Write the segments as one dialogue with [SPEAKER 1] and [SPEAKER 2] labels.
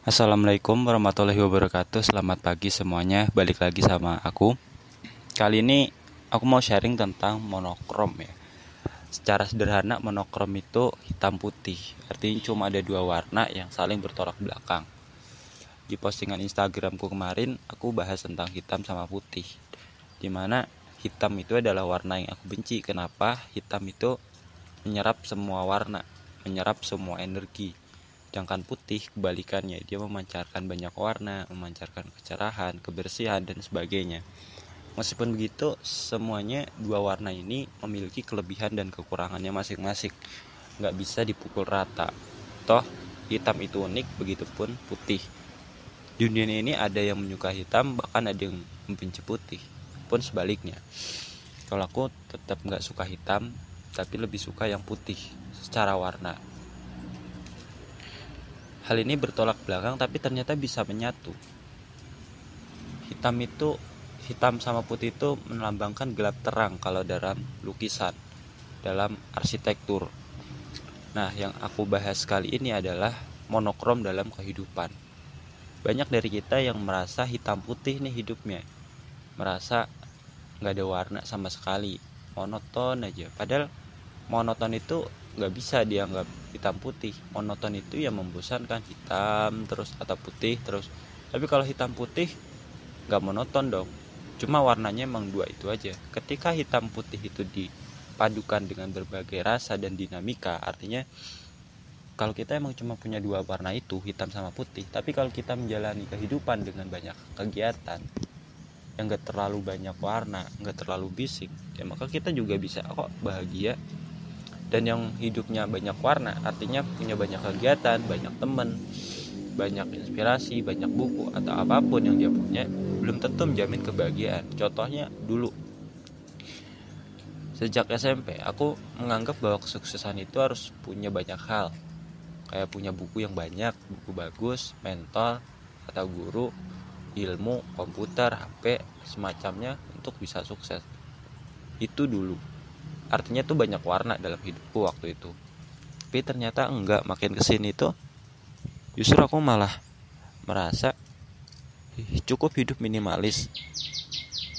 [SPEAKER 1] Assalamualaikum warahmatullahi wabarakatuh. Selamat pagi semuanya. Balik lagi sama aku. Kali ini aku mau sharing tentang monokrom ya. Secara sederhana monokrom itu hitam putih. Artinya cuma ada dua warna yang saling bertolak belakang. Di postingan Instagramku kemarin Aku bahas tentang hitam sama putih. Di mana hitam itu adalah warna yang aku benci. Kenapa? Hitam itu menyerap semua warna Menyerap semua energi Sedangkan putih kebalikannya, dia memancarkan banyak warna, memancarkan kecerahan, kebersihan, dan sebagainya. Meskipun begitu, semuanya dua warna ini memiliki kelebihan dan kekurangannya masing-masing. Nggak bisa dipukul rata. Toh, hitam itu unik, begitupun putih. Di dunia ini ada yang menyukai hitam, bahkan ada yang membenci putih. Pun sebaliknya. Kalau aku tetap nggak suka hitam, tapi lebih suka yang putih secara warna Hal ini bertolak belakang tapi ternyata bisa menyatu. Hitam itu hitam sama putih itu melambangkan gelap terang kalau dalam lukisan, dalam arsitektur. Nah, yang aku bahas kali ini adalah monokrom dalam kehidupan. Banyak dari kita yang merasa hitam putih nih hidupnya. Merasa nggak ada warna sama sekali, monoton aja. Padahal monoton itu nggak bisa dianggap hitam putih. Monoton itu ya membosankan hitam terus atau putih terus. Tapi kalau hitam putih nggak monoton dong. Cuma warnanya emang dua itu aja. Ketika hitam putih itu dipadukan dengan berbagai rasa dan dinamika artinya kalau kita emang cuma punya dua warna itu hitam sama putih tapi kalau kita menjalani kehidupan dengan banyak kegiatan yang gak terlalu banyak warna nggak terlalu bising ya maka kita juga bisa kok bahagia dan yang hidupnya banyak warna artinya punya banyak kegiatan banyak temen banyak inspirasi banyak buku atau apa pun yang dia punya belum tentu menjamin kebahagiaan. Contohnya dulu. Sejak SMP aku menganggap bahwa kesuksesan itu harus punya banyak hal. Kayak punya buku yang banyak buku bagus mentor atau guru ilmu komputer HP semacamnya untuk bisa sukses. Itu dulu artinya tuh banyak warna dalam hidupku waktu itu. Tapi ternyata enggak makin ke sini tuh justru aku malah merasa cukup hidup minimalis.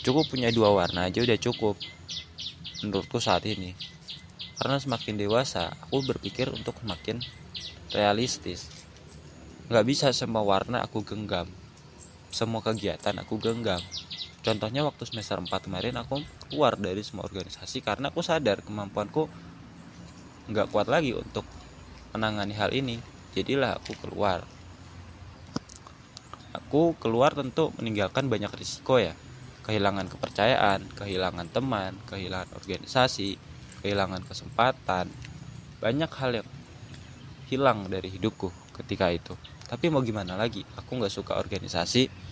[SPEAKER 1] Cukup punya dua warna aja udah cukup menurutku saat ini. Karena semakin dewasa aku berpikir untuk makin realistis. Nggak bisa semua warna aku genggam. Semua kegiatan aku genggam contohnya waktu semester 4 kemarin aku keluar dari semua organisasi karena aku sadar kemampuanku nggak kuat lagi untuk menangani hal ini. Jadilah aku keluar. Aku keluar tentu meninggalkan banyak risiko ya. Kehilangan kepercayaan kehilangan teman kehilangan organisasi kehilangan kesempatan. Banyak hal yang hilang dari hidupku ketika itu. Tapi mau gimana lagi? Aku nggak suka organisasi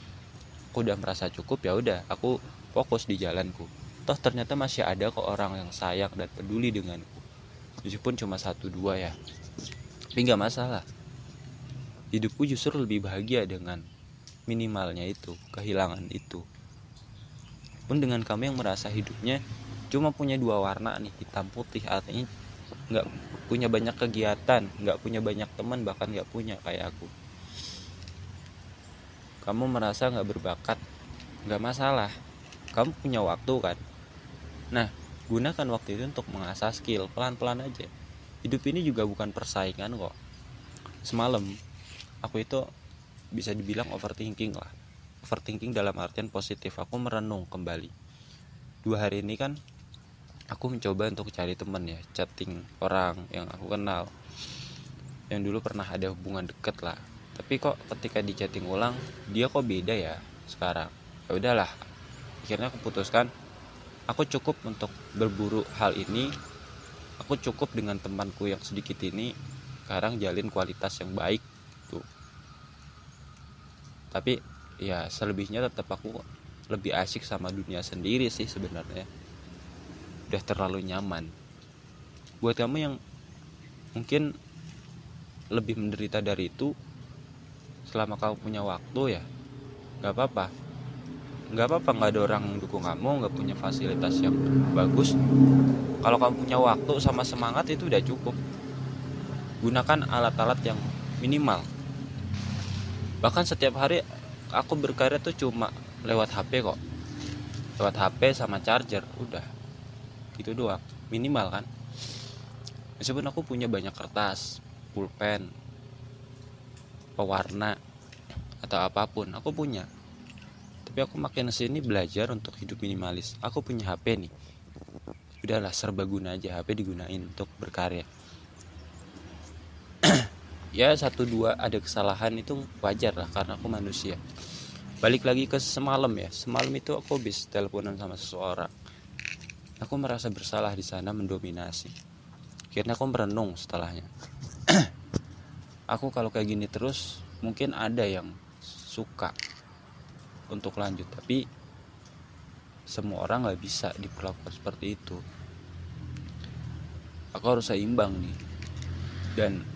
[SPEAKER 1] aku udah merasa cukup ya udah aku fokus di jalanku. Toh ternyata masih ada kok orang yang sayang dan peduli denganku. Meskipun cuma satu dua ya. Tapi nggak masalah. Hidupku justru lebih bahagia dengan minimalnya itu kehilangan itu. Pun dengan kamu yang merasa hidupnya cuma punya dua warna nih hitam putih artinya nggak punya banyak kegiatan nggak punya banyak teman bahkan nggak punya kayak aku kamu merasa nggak berbakat? Nggak masalah. Kamu punya waktu kan? Nah gunakan waktu itu untuk mengasah skill pelan-pelan aja. Hidup ini juga bukan persaingan kok. Semalam aku itu bisa dibilang overthinking lah. Overthinking dalam artian positif. Aku merenung kembali. Dua hari ini kan aku mencoba untuk cari temen ya chatting orang yang aku kenal. Yang dulu pernah ada hubungan deket lah tapi kok ketika di chatting ulang dia kok beda ya sekarang? Ya udahlah. Akhirnya aku putuskan aku cukup untuk berburu hal ini. Aku cukup dengan temanku yang sedikit ini sekarang jalin kualitas yang baik tuh. Tapi ya selebihnya tetap aku lebih asik sama dunia sendiri sih sebenarnya. Udah terlalu nyaman. Buat kamu yang mungkin lebih menderita dari itu selama kamu punya waktu ya nggak apa-apa. Nggak apa-apa nggak ada orang dukung kamu nggak punya fasilitas yang bagus. Kalau kamu punya waktu sama semangat itu udah cukup. Gunakan alat-alat yang minimal. Bahkan setiap hari aku berkarya tuh cuma lewat HP kok. Lewat HP sama charger udah. Gitu doang minimal kan. Meskipun aku punya banyak kertas pulpen pewarna atau apa pun aku punya. Tapi aku makin sini belajar untuk hidup minimalis. Aku punya HP nih. Udahlah serbaguna aja. HP digunain untuk berkarya. Ya satu dua ada kesalahan itu wajar lah karena aku manusia. Balik lagi ke semalam ya. Semalam itu aku habis teleponan sama seseorang. Aku merasa bersalah di sana mendominasi. Akhirnya aku merenung setelahnya. Aku kalau kayak gini terus mungkin ada yang suka untuk lanjut tapi semua orang nggak bisa diperlakukan seperti itu. Aku harus seimbang nih. Dan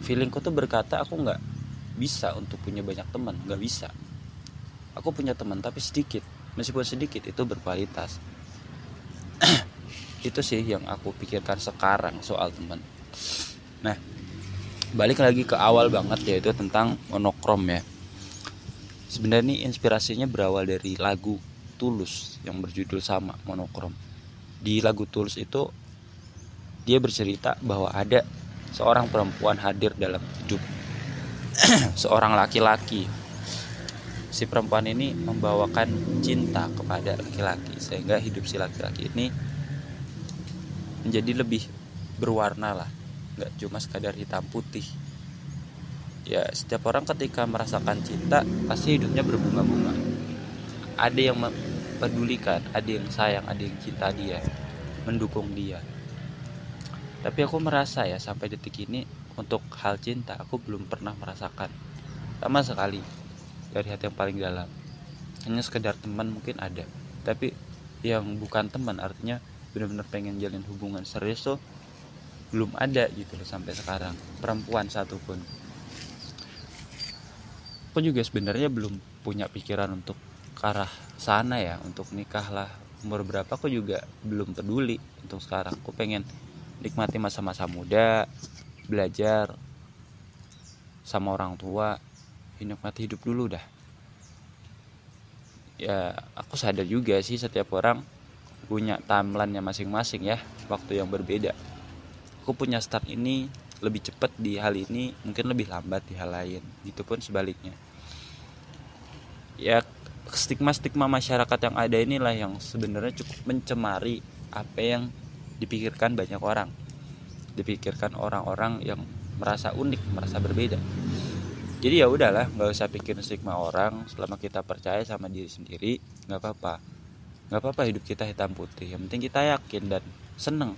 [SPEAKER 1] feelingku tuh berkata aku nggak bisa untuk punya banyak teman. Nggak bisa. Aku punya teman tapi sedikit. Meskipun sedikit itu berkualitas. Itu sih yang aku pikirkan sekarang soal teman. Nah balik lagi ke awal banget yaitu tentang monokrom ya sebenarnya ini inspirasinya berawal dari lagu Tulus yang berjudul sama monokrom. Di lagu Tulus itu dia bercerita bahwa ada seorang perempuan hadir dalam hidup. Seorang laki-laki. Si perempuan ini membawakan cinta kepada laki-laki sehingga hidup si laki-laki ini menjadi lebih berwarna lah. Nggak cuma sekadar hitam putih ya setiap orang ketika merasakan cinta pasti hidupnya berbunga-bunga. Ada yang mempedulikan ada yang sayang ada yang cinta dia mendukung dia. Tapi aku merasa ya sampai detik ini untuk hal cinta aku belum pernah merasakan. Sama sekali dari hati yang paling dalam. Hanya sekedar teman mungkin ada. Tapi yang bukan teman artinya benar-benar pengen jalin hubungan serius tuh belum ada gitu loh sampai sekarang. Perempuan satupun aku juga sebenarnya belum punya pikiran untuk ke arah sana ya untuk nikah lah. Umur berapa aku juga belum peduli untuk sekarang. Aku pengen nikmati masa-masa muda belajar sama orang tua nikmati hidup dulu dah. Ya aku sadar juga sih setiap orang punya timeline masing-masing ya waktu yang berbeda. Aku punya start ini lebih cepat di hal ini mungkin lebih lambat di hal lain. Itu pun sebaliknya ya stigma-stigma masyarakat yang ada inilah yang sebenarnya cukup mencemari apa yang dipikirkan banyak orang. Dipikirkan orang-orang yang merasa unik merasa berbeda. Jadi ya udahlah nggak usah pikir stigma orang selama kita percaya sama diri sendiri nggak apa-apa. Nggak apa-apa hidup kita hitam putih yang penting kita yakin dan seneng.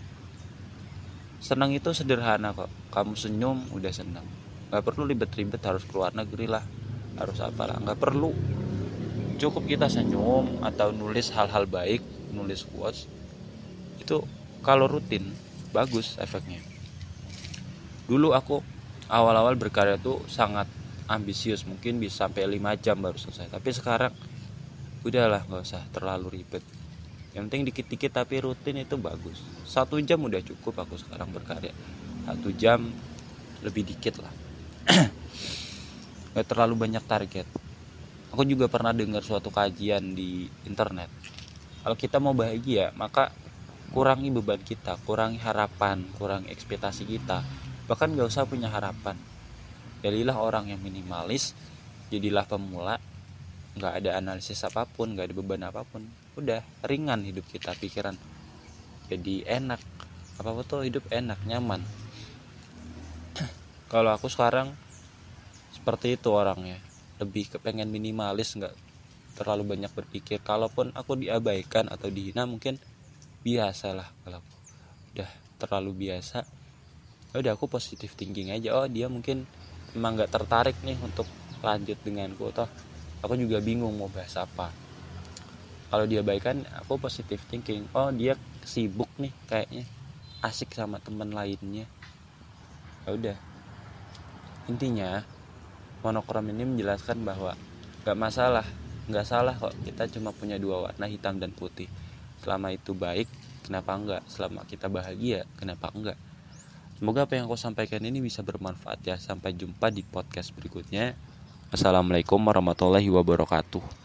[SPEAKER 1] Seneng itu sederhana kok. Kamu senyum udah seneng. Nggak perlu ribet-ribet harus keluar negeri lah harus apalah. Nggak perlu cukup kita senyum atau nulis hal-hal baik nulis quotes itu kalau rutin bagus efeknya. Dulu aku awal-awal berkarya tuh sangat ambisius mungkin bisa sampai 5 jam baru selesai. Tapi sekarang udahlah nggak usah terlalu ribet. Yang penting dikit-dikit tapi rutin itu bagus. Satu jam udah cukup aku sekarang berkarya. Satu jam lebih dikit lah. Nggak terlalu banyak target aku juga pernah dengar suatu kajian di internet. Kalau kita mau bahagia maka kurangi beban kita kurangi harapan kurangi ekspektasi kita. Bahkan gak usah punya harapan. Jadilah orang yang minimalis jadilah pemula nggak ada analisis apa pun nggak ada beban apa pun. Udah ringan hidup kita pikiran. Jadi enak. Apa tuh hidup enak nyaman? Kalau aku sekarang seperti itu orangnya lebih kepengen minimalis nggak terlalu banyak berpikir. Kalaupun aku diabaikan atau dihina mungkin biasa lah kalau udah terlalu biasa. Ya udah aku positif thinking aja. Oh dia mungkin emang nggak tertarik nih untuk lanjut denganku toh. Aku juga bingung mau bahas apa. Kalau dia diabaikan aku positif thinking. Oh dia sibuk nih kayaknya. Asik sama teman lainnya. Ya udah. Intinya monokrom ini menjelaskan bahwa gak masalah nggak salah kok. Kita cuma punya dua warna hitam dan putih. Selama itu baik kenapa enggak selama kita bahagia kenapa enggak semoga apa yang aku sampaikan ini bisa bermanfaat ya. Sampai jumpa di podcast berikutnya. Assalamualaikum warahmatullahi wabarakatuh.